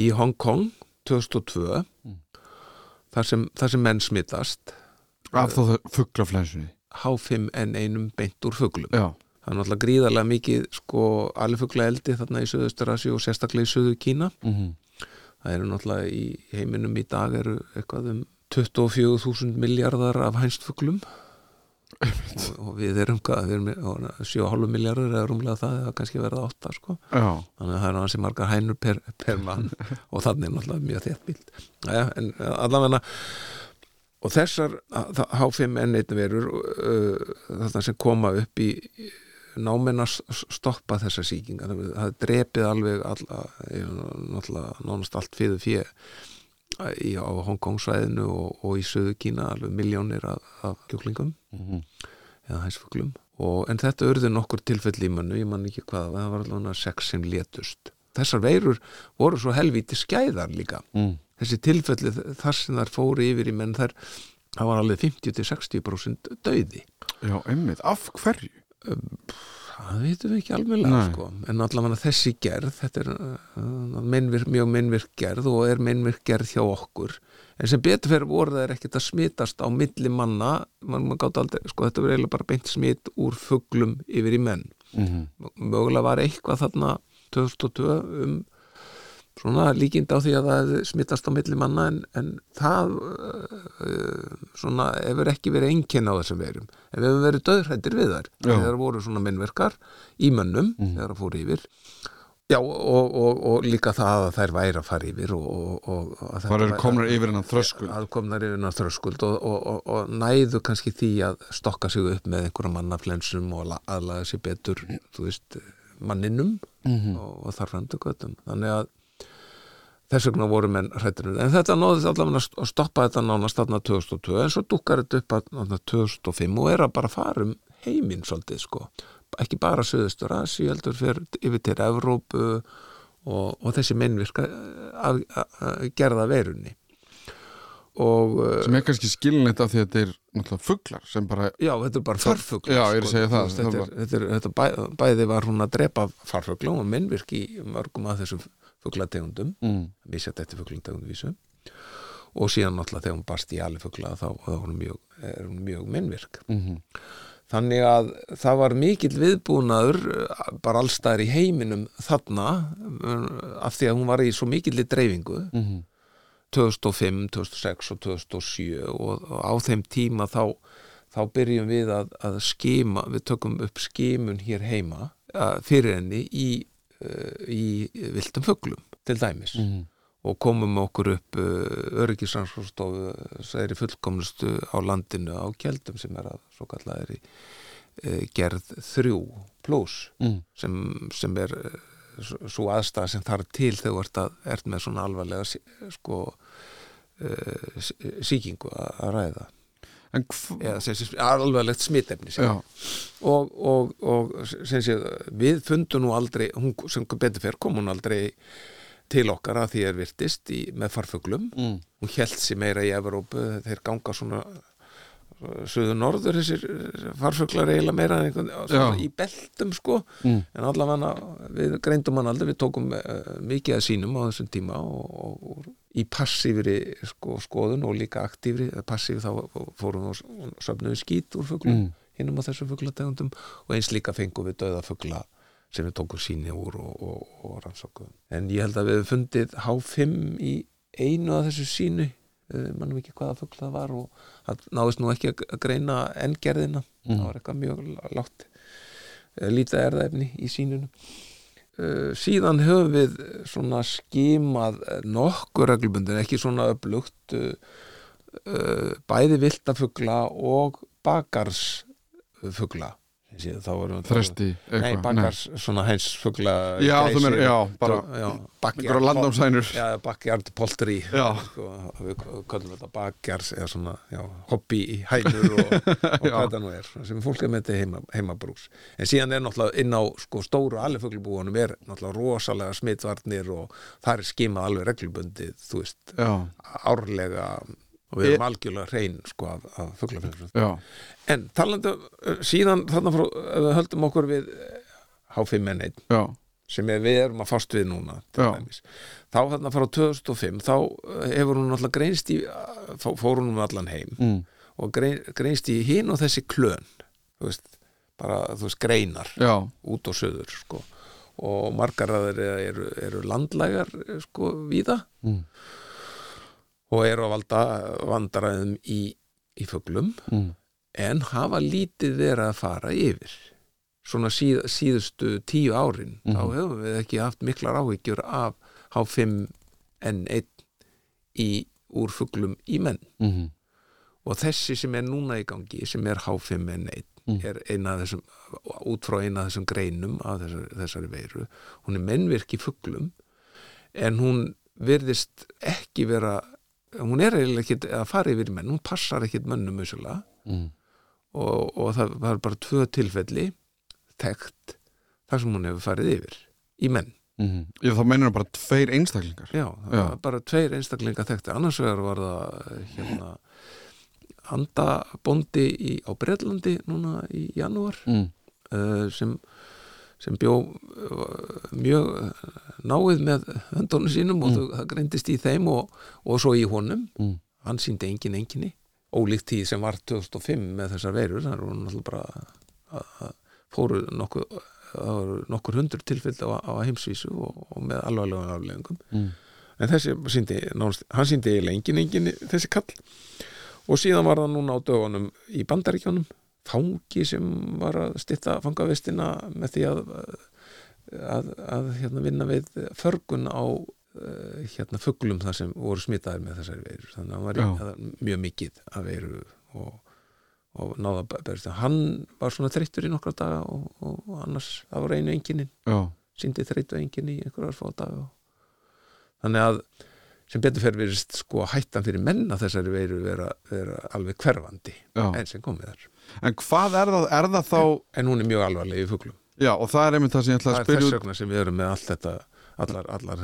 í Hong Kong 2002 mm. þar, sem, þar sem menn smittast af þá fugglaflensunni H5N1 beint úr fugglum já það er náttúrulega gríðarlega mikið sko alifugla eldi þarna í Suðausturasi og sérstaklega í Suðu Kína mm -hmm. það eru náttúrulega í heiminum í dag eru eitthvað um 24.000 miljardar af hænstfuglum. Og, og við erum hvað, við erum 7,5 miljardar eða rúmlega það, eða kannski verða 8 sko, Já. þannig að það er hansi margar hænur per, per mann og þannig er náttúrulega mjög þétt bíld ja, en allavega og þessar H5N1 verur uh, þarna sem koma upp í náminn að stoppa þessa síkinga það drepið alveg nánast allt fyrir fyrir í, á Hongkong-svæðinu og, og í söðu Kína alveg miljónir af, af kjóklingum mm -hmm. eða hæsfuglum en þetta örði nokkur tilfell í mannu ég man ekki hvað, það var alveg sex sem létust þessar veirur voru svo helvíti skæðar líka mm. þessi tilfelli þar sem þar fóri yfir í menn þar það var alveg 50-60% döiði Já, einmitt, af hverju? Það veitum við ekki alveg sko. en allavega þessi gerð þetta er uh, meinvirk, mjög meinvirk gerð og er meinvirk gerð hjá okkur en sem betur fyrir voru það er ekkert að smitast á milli manna man, man aldrei, sko, þetta verður eiginlega bara beint smitt úr fugglum yfir í menn mm -hmm. mögulega var eitthvað þarna 2002 um svona líkind á því að það smittast á milli manna en, en það uh, svona hefur ekki verið enginn á þessum verum en við hefum verið döðrættir við þar þegar voru svona minnverkar í mönnum mm. þegar það fór yfir. Já og, og, og líka það að þær væri að fara yfir og það er komnar yfir hennar þröskuld að komnar yfir hennar þröskuld og næðu kannski því að stokka sig upp með einhverja mannaflensum og aðlaga sér betur þú veist manninum mm -hmm. og þar framtu göttum þannig að þess vegna voru menn hrættinur en þetta náðist allavega að stoppa þetta nánast þarna 2002 en svo dukkar þetta upp að 2005 og er að bara fara um heiminn svolítið sko. Ekki bara Suðustur Asi, heldur fyrir yfir til Evrópu og, og þessi mennvirka að, að, að gerða verunni og, sem er kannski skilinleitt af því að þetta er náttúrulega fugglar sem bara já, þetta er bara farfugglar já, er að sko, það þetta, er, þetta, er, þetta bæ, bæði var hún að drepa farfuggla og mennvirk í mörgum af þessum fugglategundum mm. misjætt eftir fugglategundum vísu og síðan náttúrulega þegar hún barst í alveg fuggla þá er hún mjög, mjög minnvirk mm -hmm. þannig að það var mikill viðbúnaður bara allstæðir í heiminum þarna af því að hún var í svo mikill í dreifingu mm -hmm. 2005, 2006 og 2007 og, og á þeim tíma þá, þá byrjum við að, að skima, við tökum upp skimun hér heima uh, fyrir henni í, í viltum fuglum til dæmis Mhm. og komum okkur upp uh, öryggisansfórstofu særi fullkomnustu á landinu á kjeldum sem er að svo kallaðir í uh, gerð þrjú pluss Mm. sem, sem er uh, svo aðstæða sem þarf til þegar þú ert, ert með svona alvarlega sko uh, sí- sýkingu að ræða eða sem Já, og, og, og sé, við fundum nú aldrei, hún sem betur fer kom hún aldrei til okkar að því er virtist í, með farfuglum mm. hún held sér meira í Evrópu þeir ganga svona söðu norður þessir farfuglar eiginlega meira einhvern, svona í beltum sko Mm. en allavega við greindum hann aldrei við tókum uh, mikið að sínum á þessum tíma og, og, og í passífri sko, skoðun og líka aktífri passífri þá fórum við og söfnum við skít úr fuglum Mm. hinnum á þessum fuglategundum og eins líka fengum við döða fugla sem við tókum síni úr og, og, og rannsókuðum. En ég held að við hefum fundið H5 í einu af þessu sínu, mannum ekki hvaða fugl það var og það náðist nú ekki að greina enngerðina, Mm. það var eitthvað mjög látt uh, lítið erðaefni í sínunum. Uh, síðan höfum við svona skimað nokkur reglubundin, ekki svona upplugt bæði viltafugla og bakarsfugla þá um- Þresti Nei, eitthvað bakkars, svona hænsfugla Já, þú meina, já, bara einhverja landnámsænur Já, bakkjart poltri sko, Við kallum þetta bakkjars eða svona, já, hobby í hænur og, og hvað það nú er sem fólk er með þetta heima, heimabrús. En síðan er náttúrulega inn á sko, stóru aliföglubúanum er náttúrulega rosalega smitvarnir og það er skimað alveg reglubundið, þú veist Já, árlega og við erum algjörlega hrein sko af fuglafengslum já, En talandi um, síðan þarna frá, ef við höldum okkur við eh, H5N1 já, sem er, við erum að fást við núna til Já. dæmis. þá þarna frá 2005 þá eh, hefur hún alltaf greinst í eh, fó- fór hún um allan heim mm. og grein, greinst í hinn og þessi klön þú veist, bara þú veist greinar já, út og söður sko. og margar að þeir eru, eru landlægar eh, sko víða mm. Og eru að valda vandræðum í, í fuglum Mm. en hafa lítið verið að fara yfir svona síð, síðustu tíu árin Mhm. þá hefum við ekki haft miklar áhyggjur af H5N1 í, úr fuglum í menn Mm. og þessi sem er núna í gangi sem er H5N1 Mm. er eina af þessum út frá eina af þessum greinum af þessari, þessari veiru hún er mennvirk í fuglum en hún virðist ekki vera hún er eiginlega ekki að fara yfir menn hún passar ekkit mönnum mögulega Mm. og, og það var bara tvö tilfelli þekkt þar sem hún hefur farið yfir í menn Mm. Já, þá meinir það bara tveir einstaklingar já, það Já. bara tveir einstaklinga þekkti annars vegar var það hérna andabondi í, á Breitlandi núna í janúar mm. uh, sem, sem bjó uh, mjög náið með höndunum sínum og Mm. þau, það greindist í þeim og, og svo í honum Mm. hann síndi engin enginni ólíkt því sem var 2005 með þessar náttúrulega bara að, að fóru nokkuð það voru nokkur hundur tilfyllt á, á heimsvísu og, og með alvarlegum afleggingum Mm. en þessi síndi, nánast, hann síndi eiginlega engin engin þessi kall og síðan var það núna á dögunum í bandaríkjónum fangi sem var að stytta fangavistina með því að að, að hérna, vinna við förgun á uh, hérna fuglum þar sem voru smitaðir með þessari veirur. Þannig að hann var í, mjög mikið af veiru og, og náða berist hann var svona þreyttur í nokkra daga og, og annars það var einu enginin síndi þreytu engin í einhverjar fá daga þannig að sem betur fyrir virðist sko hættan fyrir menn að þessari veiru vera, vera alveg hverfandi já. enn sem komið þar En hvað er það, er það þá en hún er mjög alvarleg í fuglum Já, og það er einmitt það sem ég ætla það að er spyrja þess út vegna sem við erum með allt þetta allar, allar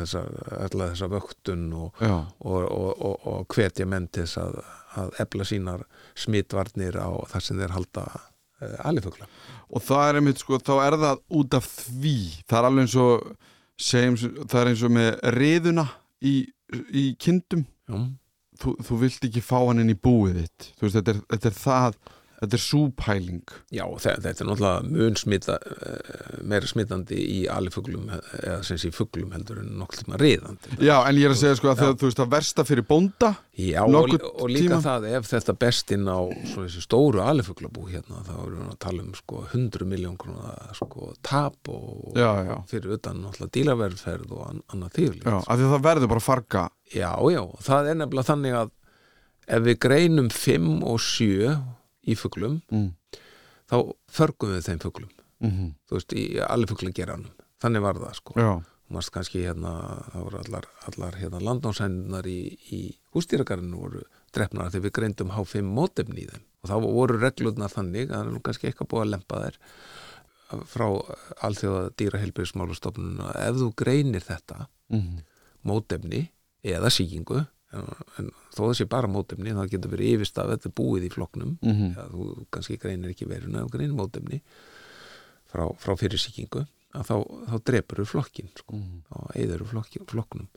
þessar vöktun og, og, og, og, hvetja menn til þess að, að ebla sínar smitvarnir á það sem þeir halda uh, alifugla. Og það er einmitt sko, þá er það út af því það er alveg eins og segjum, það er eins og með riðuna í, í kindum. Þú, þú vilt ekki fá hann inn í búið þitt. Þú veist, þetta er, þetta er það þetta er súpæling Já, þe- þetta er náttúrulega mun smita, eh, meira smitandi í alifuglum eða sem sé fuglum heldur en nokkuð tíma riðandi. Já, en ég er að segja sko að þegar þú veist að versta fyrir bónda Já, og, og líka tíma? það ef þetta best inn á stóru alifuglabú hérna, þá erum við að tala um sko 100 miljón krónar sko tap og Já, já. fyrir utan náttúrulega dílaverðferð og an, annað þýrlíkt. Já, af því að það verður bara farga Já, já, það er nefnilega þannig að ef við greinum 5 og 7 í fuglum, mm. þá förgum við þeim fuglum, Mm þú veist, í alifuglageranum. Þannig var það, sko. Mást kannski hérna, það voru allar, allar hérna landnámsændunar í, í hústýragarinu voru drefnar þegar við greindum H5 mótefni í þeim. Og þá voru reglurnar þannig, það er nú kannski eitthvað búið að lempa þær frá alþjóða dýraheilbyrðismálustofnun að ef þú greinir þetta mm. mótefni eða sýkingu en, þó sé bara mótefni það getur verið yfirstaf, þetta búið í flokknum Mhm. ja, þú kannski greinir ekki veruna og greinir mótefni frá, frá fyrir sýkingu að þá, þá drepur við flokkin sko, Mhm. þá eður við flokkin, flokknum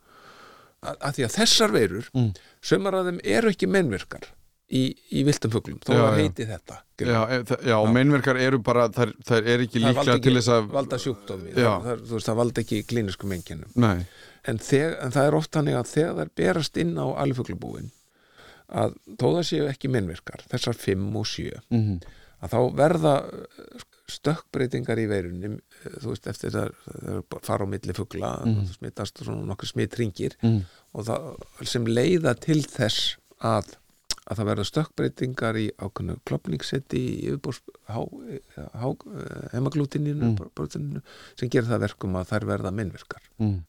að, að því að þessar verur Mm. sömur að þeim eru ekki mennverkar í, í viltum fuglum, þó Já, að já. heiti þetta já, e, þa- já og meinverkar eru bara þær, þær er ekki líklega til þess að valda sjúkdómi Já. þú veist, það valda ekki klínisku mengjunum Nei, en, en það er oft þannig að þegar þær berast inn á alifuglabúin að þó það séu ekki minnverkar þessar 5 og 7 mm. að þá verða eh, stökkbreytingar í veirunum þú veist eftir það það fara á milli fugla Mhm. það smittast svona nokkur smittringir Mm. og það sem leiða til þess að að það verða stökkbreytingar í ákveðnu klopningsseti í yfirbúrs hemaglútininu Mm. sem gerir það verkum að þær verða minnverkar Mm.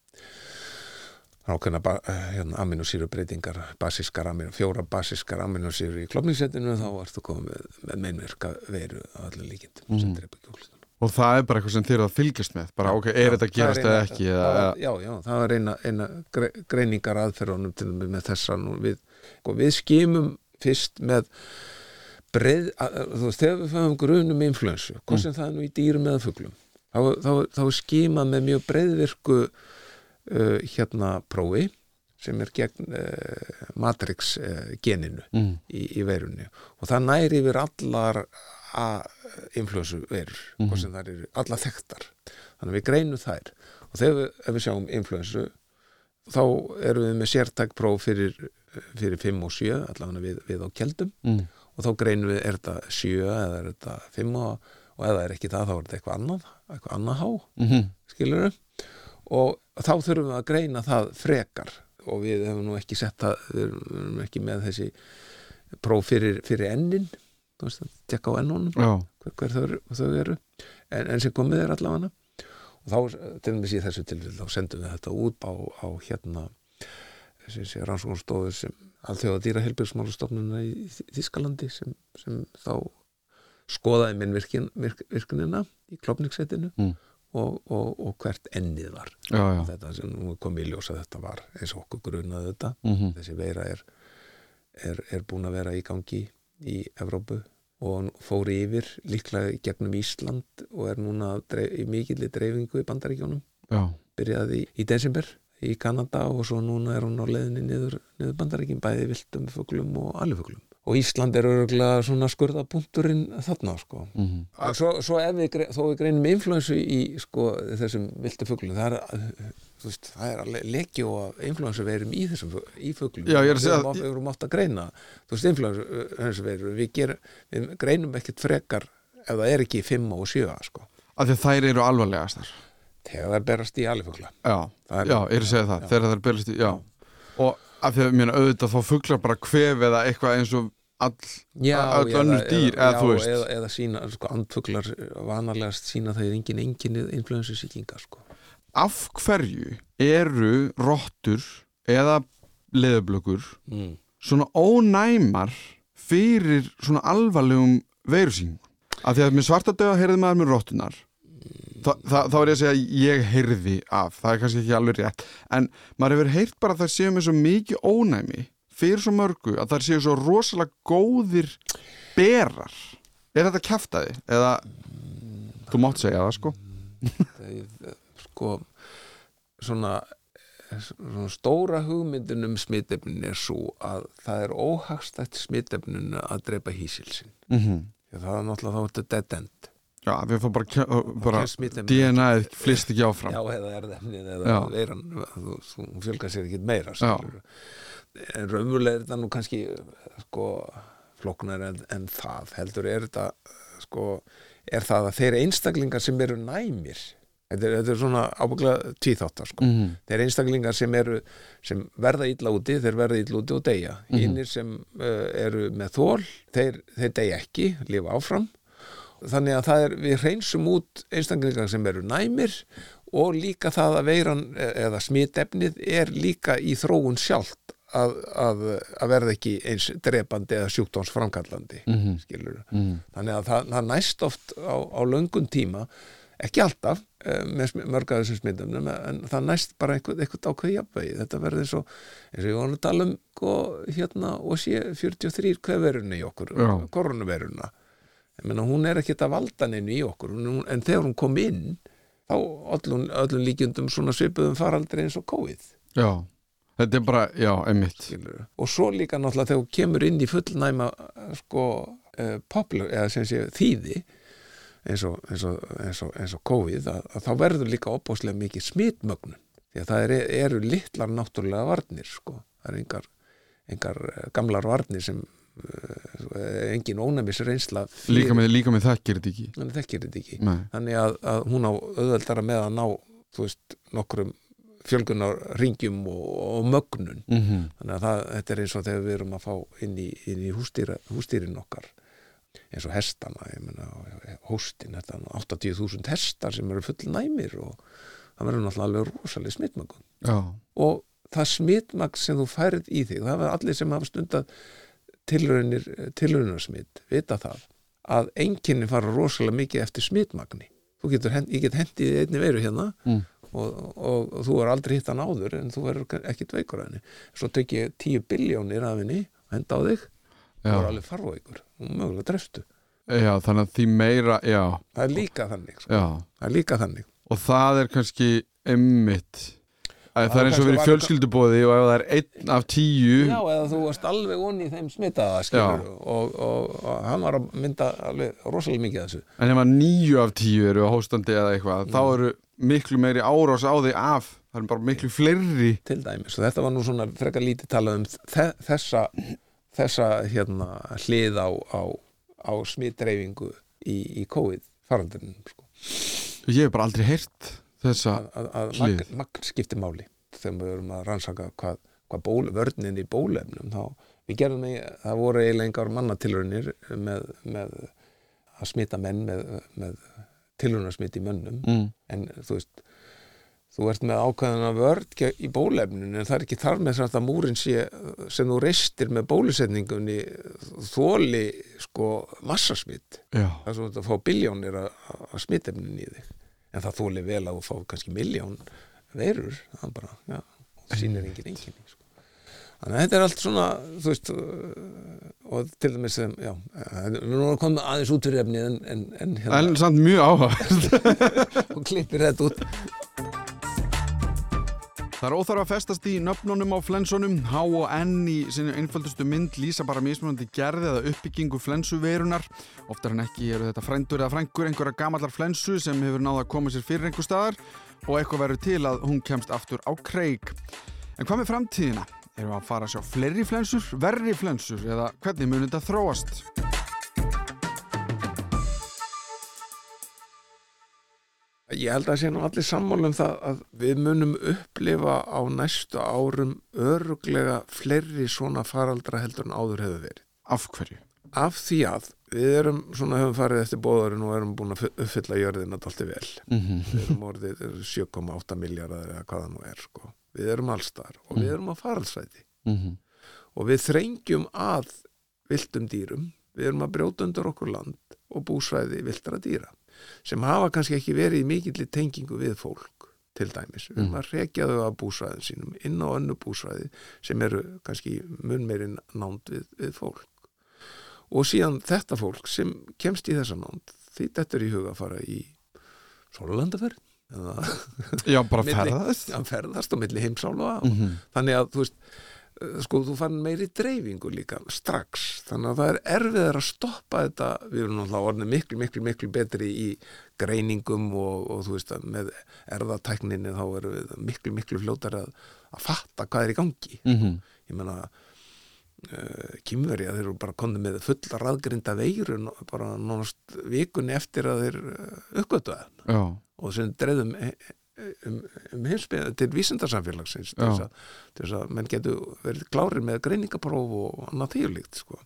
ákveðna ba- eh, hérna, aminosýru breytingar basískar fjóra basískar aminosýru í klopningssetinu þá ertu komið með, með meinverka veiru að allir drepa kjúklinguna og það er bara eitthvað sem eru að fylgjast með bara ok, er þetta að gerast eða ekki það eða, var, já, já, það var eina, eina gre, greiningar aðferðunum til með þessa nú við, og við skimum fyrst með breið, þú veist, þegar við fæðum grunum influensu, hvað sem það er nú í dýrum eða fuglum, þá, þá, þá skimað með mjög breiðvirku uh, hérna prófi sem er gegn uh, matrix uh, geninu mm. í, í veirunni og það næri yfir allar influensu veirur Mhm. mm sem það eru allar þekktar þannig að við greinum þær og þegar við, við sjáum influensu þá erum við með sértæk próf fyrir, fyrir 5 og 7 allavega við, við á keldum. Mm. og þá greinum við, er þetta 7 eða er þetta 5 og, og það er ekki það þá er þetta eitthvað annað, eitthvað annað há Mm. skilur og þá þurfum við að greina það frekar. Og við hefum nú ekki sett það við erum ekki með þessi próf fyrir, fyrir ennin. Þú veist að tekka á ennunum hver, hver þau, eru- þau eru. En, en sem komið er allavega. Og þá, til dæmis í þessu tilfell þá sendum við þetta út á, á hérna þessi rannsóknstofu sem alþjóða dýra helbjörnsmálastofnuna í Þískalandi sem, sem þá skoðaði minn virkin, virk, virkunina í klopningssetinu Mm. og, og, og hvert ennið var. Já, já. þetta sem nú kom í ljós að þetta var eins og okkur grunaði þetta. Mm þessi veira er, er, er búin að vera í gangi í Evrópu og fór yfir líklega gegnum Ísland og er núna dreif, í mikilli dreifingu í bandaríkjónum byrjaði í, í desember í Kanada og svo núna er hún á leiðinni niður, niður bandaríkin bæði viltum fuglum og alifuglum og Ísland er örgulega svona skurðabúnturinn þarna sko. Mm En svo, svo ef við, við greinum influensu í sko, þessum viltu fuglum það er, veist, það er alveg lekjó að influensu verum í þessum í fuglum. Já, er að við erum, við erum átt að greina þú veist, influensu verum við, ger, við greinum ekkert frekar ef það er ekki 5 og 7 sko. af því að þær eru alvarlegastar þegar það er berast í alifugla já, er- já, ég er að segja það Já. þegar það er byrjast í, já og af því að mér auðvitað þá fuglar bara kvef eða eitthvað eins og all önnur dýr, eða veist. eða, eða sína, sko, andfuglar vanalegast sína það er engin engin influensu sýkinga sko. af hverju eru rottur eða leðublökur mm. svona ónæmar fyrir svona alvarlegum veirusýningum af því að með svartadauða heyrði maður með rottunar Þa, það, þá er ég að segja ég heyrði af það er kannski ekki alveg rétt en maður hefur heyrt bara að það séu með svo mikið ónæmi fyrir svo mörgu að það séu svo rosalega góðir berar er þetta kjaftaði? eða þú mátt segja það sko sko svona, svona stóra hugmyndin um smitefnin er svo að það er óhagstætt smitefninu að drepa hísilsin mm -hmm. það er náttúrulega þá þetta dead end Já, við fórum bara, bara smitefnið DNA-ið flist ekki áfram. Já, eða erðefnið eða veiran, þú, þú fjölgar sér ekki meira en raunverulega er þetta nú kannski sko flóknar en, en það. Heldur er þetta sko er það að þeir einstaklingar sem eru næmir þetta er, þetta er svona ábygglega tvíþáttar sko. Mm. þeir einstaklingar sem eru sem verða illa úti, þeir verða illa úti og deyja. Mhm. hinnir sem uh, eru með þól, þeir, þeir deyja ekki lifa áfram þannig að það er, við hreinsum út einstaklingar sem eru næmir og líka það að veiran e- eða smitefnið er líka í þróun sjálft að, að, að verða ekki eins drepandi eða sjúkdómsframkallandi Mhm. skilur Mm. þannig að það, það næst oft á, á löngun tíma ekki alltaf eh, með mörg af þessum smitumnum en það næst bara einhvern ákveð jafnvegi þetta verður eins og, eins og ég var að tala um sko, hérna og sé 43 hververuna í okkur, koronaveruna ég meina hún er ekkert að valda neinu í okkur. Hún, en þegar hún kom inn þá öllum, öllum líkjundum svona svipuðum faraldri eins og COVID. Já, þetta er bara, já, skilurðu. og svo líka náttúrulega þegar þú kemur inn í fullnæma sko uh, popular, eða sem sé þýði eins og, eins og, eins og, eins og COVID að, að þá verður líka opáslega mikið smitmögnun. Því að það er, eru litlar náttúrulega varnir sko, það er engar, engar eh, gamlar varnir sem engin ónæmis reynsla Líka með, líka með þekkir þetta ekki? Þannig þekkir þetta ekki. Nei, þannig að, að hún á auðveldara með að ná veist, nokkrum fjölgunar ringjum og, og mögnun. Mm þannig að það, þetta er eins og þegar við erum að fá inn í, inn í hústýra, hústýrin okkar. Eins og hestana ég meina, hóstin, þetta er 80.000 hestar sem eru full næmir og það verður náttúrulega alveg rosalega smitmöggun já, og það smitmagn sem þú færð í þig það er allir sem hafa stundað tilraunir, tilraunarsmit vita það að einkenni fara rosalega mikið eftir smitmagni. Þú getur, hend, ég get hendið einni veiru hérna Mm. og, og, og þú er aldrei hitt hann áður en þú verður ekkit veikur að henni. Svo tek ég 10 biljónir af henni og henda á þig, þú já, er alveg farveikur. Og mögulega drefstu já, þannig að því meira, já, það er líka þannig sko. það er líka þannig. Og það er kannski einmitt að það er eins og verið fjölskyldubóði og ef það er einn af tíu Já, eða þú varst alveg onni í þeim smitaða skilur og, og, og hann var að mynda alveg rosalega mikið þessu. En ef að níu af tíu eru hóstandi eða eitthvað, þá eru miklu meiri árás á þig af það er bara miklu fleiri. Til dæmis og þetta var nú svona frekar lítið talað um þe þessa, þessa hérna, hlið á, á, á smitdreifingu í, í COVID farandurinn sko. ég hef bara aldrei heyrt þessa að, að, að magn, magn skipti máli. Þegar við erum að rannsaka hvað, hvað ból, vörnin í bólefnum þá við gerðum í, það voru eiginlega engar mannatilraunir með, með að smita menn með, með tilraunarsmit í mönnum. Mm. en þú veist þú ert með ákveðana vörd ge- í bólefninu en það er ekki þar með þess að múrin sé sem þú reistir með bólusetningunni þóli sko massasmitt já, það er svo að fá biljónir að, að smittefnin í þig en það þóli vel að fá kannski miljón veirur. Það er bara, já, það sýnir engin engin sko. þannig að þetta er allt svona þú veist uh, og til dæmis sem, já, eh, við erum komið aðeins út fyrir efnið en, en, en hérna, en samt mjög áhuga og klippir þetta út Það er óþarf að festast í nöfnunum á flensunum. H og N í sinni einföldustu mynd lýsa bara mismunandi gerði eða uppbyggingu flensuverunar. Oftar en ekki eru þetta frændur eða frængur einhverja gamallar flensu sem hefur náða að koma sér fyrir einhver staðar og eitthvað verður til að hún kemst aftur á kreik. En hvað með framtíðina? Erum við að fara að sjá fleiri flensur, verri flensur eða hvernig munir þetta þróast? Ég held að sé nú allir sammála um það að við munum upplifa á næstu árum öruglega fleiri svona faraldra heldur en áður hefur verið. Af hverju? Af því að við erum svona höfum farið eftir bóðarinn og erum búin að uppfylla jörðina dálítið vel. Mm -hmm. Við erum orðið 7,8 miljardar eða hvað það nú er sko. Við erum allstar og við erum á faraldsvæti og við þrengjum að viltum dýrum. Við erum að brjóta undir okkur land og búsvæði viltra dýra sem hafa kannski ekki verið í mikill tengingu við fólk til dæmis. Við erum að rekja þau af búsvæðin sínum inn á önnu búsvæði sem eru kannski mun meiri nánd við, við fólk. Og síðan þetta fólk sem kemst í þessa nánd, því þetta er í huga að fara í Sólulandaferð Já, bara ferðast. að ferðast á milli heimsála Mm -hmm. þannig að þú veist sko þú fann meiri dreifingu líka strax, þannig að það er erfiðar að stoppa þetta, við erum náttúrulega orðin miklu, miklu, miklu betri í greiningum og, og þú veist að með erðatækninni þá erum við miklu, miklu fljótar að, að fatta hvað er í gangi. Mm -hmm. ég menna uh, kýmverja þeir eru bara komið með fulla raðgrinda veiru bara nánast vikunni eftir að þeir uh, uppgötu að og sem dreifðum um, um heimsbyggja til vísindarsamfélagsins til þess, að, til þess að menn getur verið klárir með greiningapróf og annað þýrlíkt sko.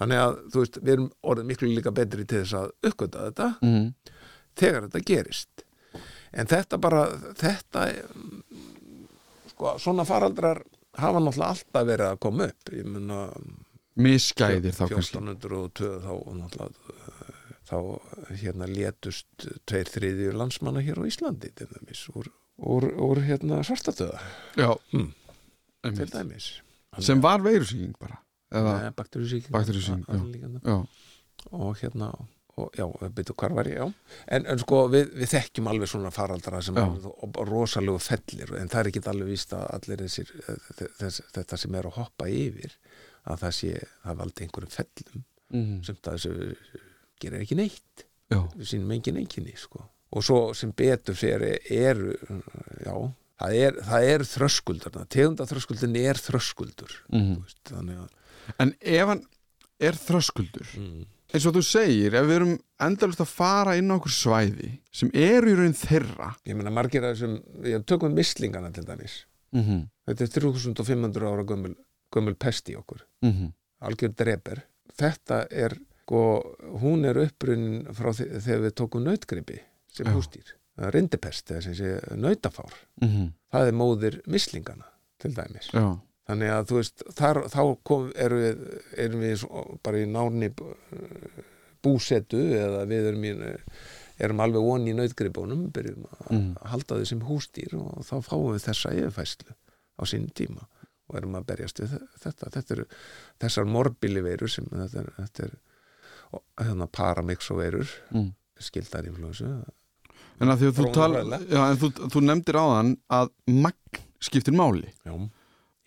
þannig að þú veist, við erum orðið miklu líka betri til þess að uppgöta þetta mm þegar þetta gerist. En þetta bara þetta sko, svona faraldrar hafa náttúrulega alltaf verið að koma upp. Ég mun að misgæðir þá kannski. 1402 þá náttúrulega þá hérna létust tveir þriðjur landsmanna hér á Íslandi til dæmis úr, úr, úr hérna svartatöða Hmm. til dæmis. Sem var veirusýking bara eða, bakteríusíking og hérna og, já, byrju hvar var ég, já. En, en sko við, við þekkjum alveg svona faraldra sem er rosalegu fellir en það er ekki alveg víst að allir þessir, þess, þetta sem er að hoppa yfir að það sé, það valdi einhverjum fellum mm sem það þessu gerir ekki neitt já, við sínum engin einkinni sko. og svo sem betur fyrir eru já, það er, er þröskuldur tegunda þröskuldin er þröskuldur mm veist, að En ef hann er þröskuldur mm. eins og þú segir, ef við erum endalust að fara inn á okkur svæði sem eru í raun þeirra ég meina margir að þessum við tökum mislingana til dæmis mm -hmm. þetta er 3500 ára gömul, gömul pest í okkur Mm -hmm. algjör dreper þetta er, sko, hún er upprunnin frá þe þegar við tókum nautgripi sem Já. hústýr rindipest, eða sem sé nautafár. Það er móðir mislingana til dæmis. Já, þannig að þú veist, þar, þá kom, erum við, erum við bara í náni búsetu eða við erum, í, erum alveg voni í nautgripunum byrjum að Mm. halda þau sem hústýr og þá fáum við þessa yfirfæslu á sín tíma og erum að berjast við þetta. Þetta eru þessar morbili veirur sem þetta er, þetta er og, hérna paramixoveirur mm. skildar influensu En að því að þú fræðilega. já, en þú, þú nefndir á þann að magn skiptir máli já,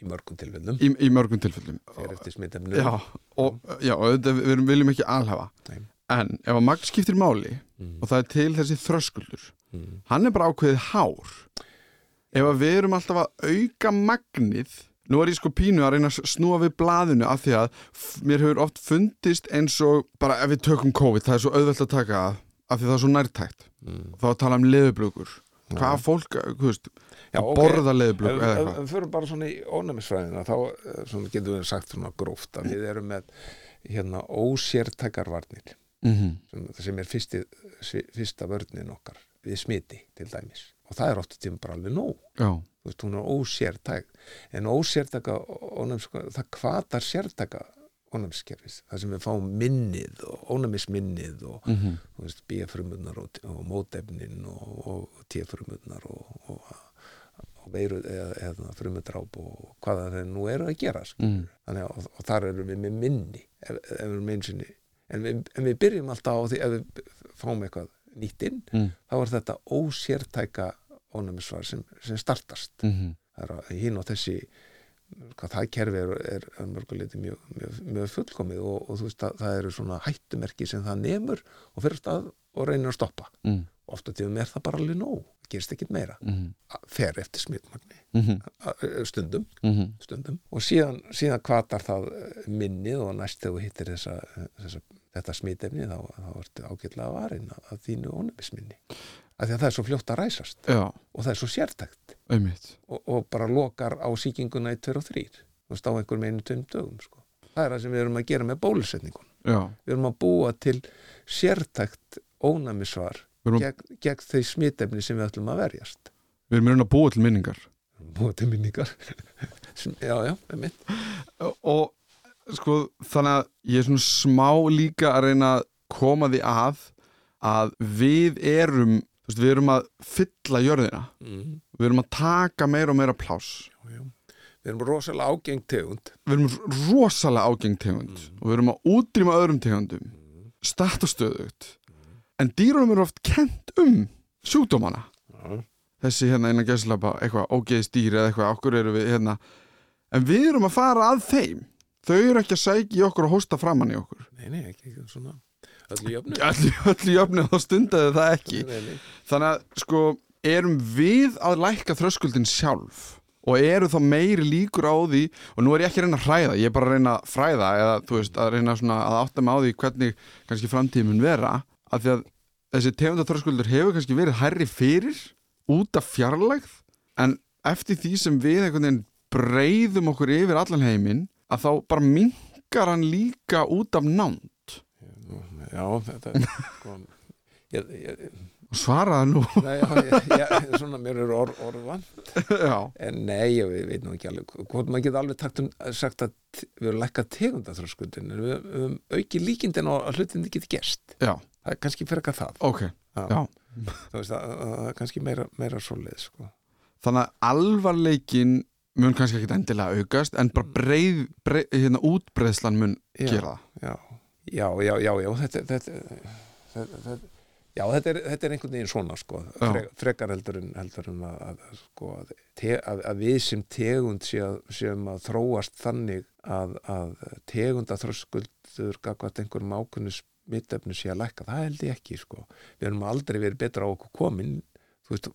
í mörgum tilfellum í, í mörgum tilfellum fer eftir smitefnu Já, og já, auðvitað, við erum- viljum ekki alhafa Nei. en ef að magn skiptir máli mm. og það er til þessi þröskuldur mm. hann er bara ákveðið hár ef að við erum alltaf að auka magnið nú er ég sko pínu að reyna að snúa við blaðinu af því að mér hefur oft fundist eins og bara ef við tökum COVID það er svo auðvelt að taka að af því það er svo nærtækt. Mm. þá tala um leðublökur hvað fólk, þú veist, Já, að borða leðublök Ef eða eitthvað? við förum bara svona í ónæmisfræðina þá eh, getum við sagt svona gróft að við erum með hérna ósértækarvarnir mm sem, sem er fyrsti, fyrsta vörnin okkar við smiti til dæmis og það er oft tíma bara alveg nóg. Já, þú veist, hún er ósértæk. En ósértæka ónæmis, það kvatar sértæka ónæmiskerfis. Það sem við fáum minnið og ónæmisminnið og mm þú veist, bíafrumurnar og, og mótefnin og, og tíafrumurnar og, og, og veiru eða, eða frumudráp og hvaða þeir nú eru að gera mm. þannig að og, og þar erum við með minni ef, ef við erum einsinni en við, en við byrjum alltaf á því ef við fáum eitthvað nýtt inn Mm. þá er þetta ósértæka ónæmisvar sem, sem startast. Mm það er hinn og þessi hvað það kerfi er, er að mörguleiti mjög, mjög, mjög fullkomið og, og þú veist að það eru svona hættumerki sem það nemur og fyrir stað og reynir að stoppa. Mm. ofta tíðum er það bara alveg nóg gerist ekkit meira, Mm fer eftir smitmagni. -hmm. að- stundum, Mm stundum. Og síðan, síðan kvatar það minnið og næst þegar þú hittir þessa, þessa, þetta smitefni þá, þá ertu varin að, að þínu ónefisminni af því að það er svo fljótt að ræsast. Já, og það er svo sértækt. Og, og bara lokar á sýkinguna í 2 og 3 þú veist á einhverjum einu tveim dögum sko. það er það sem við erum að gera með bólusetningun við erum að búa til sértækt ónæmisvar við erum, gegn, gegn þau smitefni sem við ætlum að verjast. Við erum að búa til minningar. Búa til minningar. Já, já, og, og sko þannig að ég er svona smá líka að reyna að koma því að að við erum veist, við erum að fylla jörðina. Mm. við erum að taka meira og meira pláss. Já, já. við erum rosalega ágengt tegund. Við erum rosalega ágeng tegund og við erum að útrýma öðrum tegundum statt og stöðugt en dýrunum eru oft kent um sjúkdómana. Já, þessi hérna innan gæslapa eitthvað ógeðis dýr eða eitthvað okkur eru við hérna? En við erum að fara að þeim þau eru ekki að sækja í okkur og hósta framann í okkur. Nei, nei, ekki ekki svona. Öllu jöfnu. Öllu, öllu jöfnið þá stundaði það ekki. Nei, nei. þannig að sko erum við að lækka þröskuldin sjálf? Og eru þá meiri líkur á því og nú er ég ekki að reyna að hræða ég er bara að reyna að fræða eða þú veist að reyna svona að átta mig á því hvernig kannski framtíðin vera af því að þessi tegundaþröskuldur hefur kannski verið hærri fyrir út af fjarlægð en eftir því sem við einhvern veginn breyðum okkur yfir allan heiminn að þá bara minkar hann líka út af nánd. Já, þetta er sko, ég, ég, svaraði nú. Nei, já, ég, svona mér er orð, orðvan já, en nei, ég veit, veit nú ekki alveg hvort maður geta alveg takt um, sagt að við erum lækkað tegundaþröskuldin en við við höfum auki líkindin á að hlutin geti gerst. Já, það er kannski fyrir eitthvað það. Ok já. þú veist, að, að, að kannski meira, meira svoleið sko. þannig að alvarleikin mun kannski ekki endilega aukast en bara breið, breið hérna útbreiðslan mun Já. gera það já, já, já, já, já þetta, þetta, þetta, Já, þetta er, þetta er einhvern veginn svona sko. Fre, frekar heldur en, heldur en að, að, sko, að, te, að, við sem tegund séum, séum að þróast þannig að, að tegunda þröskuldur gagvart einhverjum ákunni smittefnu sé að lækka, það held ég ekki sko. Við erum aldrei verið betra á okkur komin, þú veist,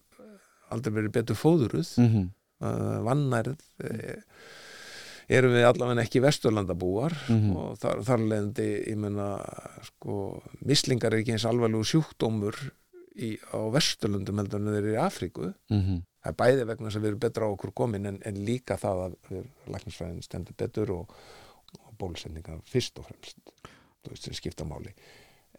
aldrei verið betur fóðuruð, mm -hmm. Uh, vannærið, eh, erum við allavega ekki vesturlandabúar Mhm. og þar, þar leðandi, ég menna sko, mislingar er ekki eins alvarlegu sjúkdómur í, á vesturlundum heldur en þeir eru í Afríku Mhm. það er bæði vegna þess að við erum betra á okkur komin en, en líka það að við læknisfræðin stendur betur og, og bólusendingar fyrst og fremst þú veist sem skipta máli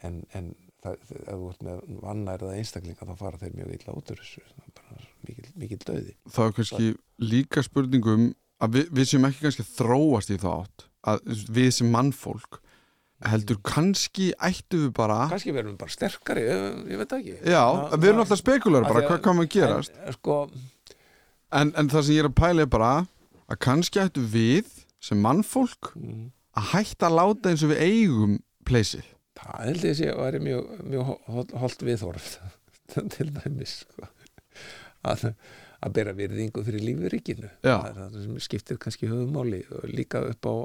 en, en ef þú ert með vannærða einstaklinga þá fara þeir mjög illa út úr þessu. Það mikil, mikil döði þá er kannski líka spurningum að við, við sem ekki kannski þróast í þátt að við sem mannfólk heldur kannski ættu við bara kannski verðum við bara sterkari, ég, veit það ekki. Já, Það- við erum það- alltaf spekular bara hvað kann að gerast? en, sko, en, en það sem ég er að pæla er bara að kannski ættu við sem mannfólk mm, að hætta að láta eins og við eigum pleysið það held ég sé að væri mjög, mjög hol- holdt viðhorf til dæmis sko. að, að bera virðingu fyrir lífi ríkinu það er það sem skiptir kannski höfumáli og líka upp á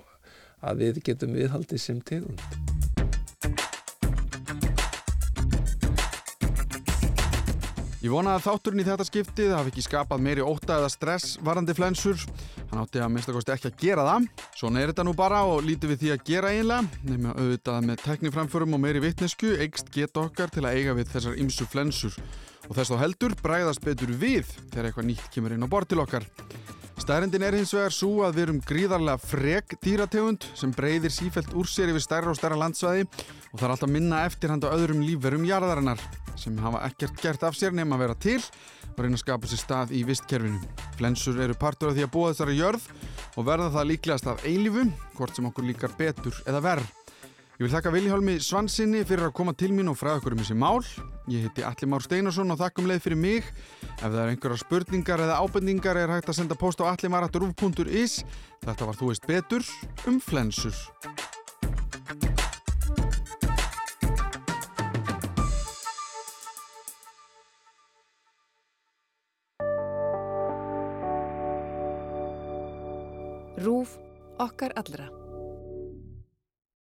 að við getum viðhaldið sem tegund Ég vona að þátturinn í þetta skiptið hafi ekki skapað meiri óta eða stress varandi flensur. Hann átti að minnstakosti ekki að gera það. Svona er þetta nú bara og lítið við því að gera einlega. Nefnum auðvitað með tekniframförum og meiri vitnesku eikst geta okkar til að eiga við þessar ymsu flensur. Og þess þá heldur bræðast betur við þegar eitthvað nýtt kemur inn á bort til okkar. Stærendin er hins vegar svo að við erum gríðarlega frek dýrategund sem breyðir sífelt úr sér yfir stærra og stærra landsvæði og er alltaf minna eftirhand á öðrum lífverum jarðarinnar sem hafa ekkert gert af sér nema að vera til og reyna að skapa sér stað í vistkerfinu. Flensur eru partur af því að búa þessari jörð og verða það líklegast af eilífu, hvort sem okkur líkar betur eða verð. Ég vil þakka Viljálmi Svansinni fyrir að koma til mín og fræða okkur um þessi mál. Ég heiti Alli Már Steinarsson og þakkum leið fyrir mig. Ef það er einhverja spurningar eða ábendingar er hægt að senda post á allimaraturuf.is. Þetta var Þú veist betur um flensur. Rúf okkar allra.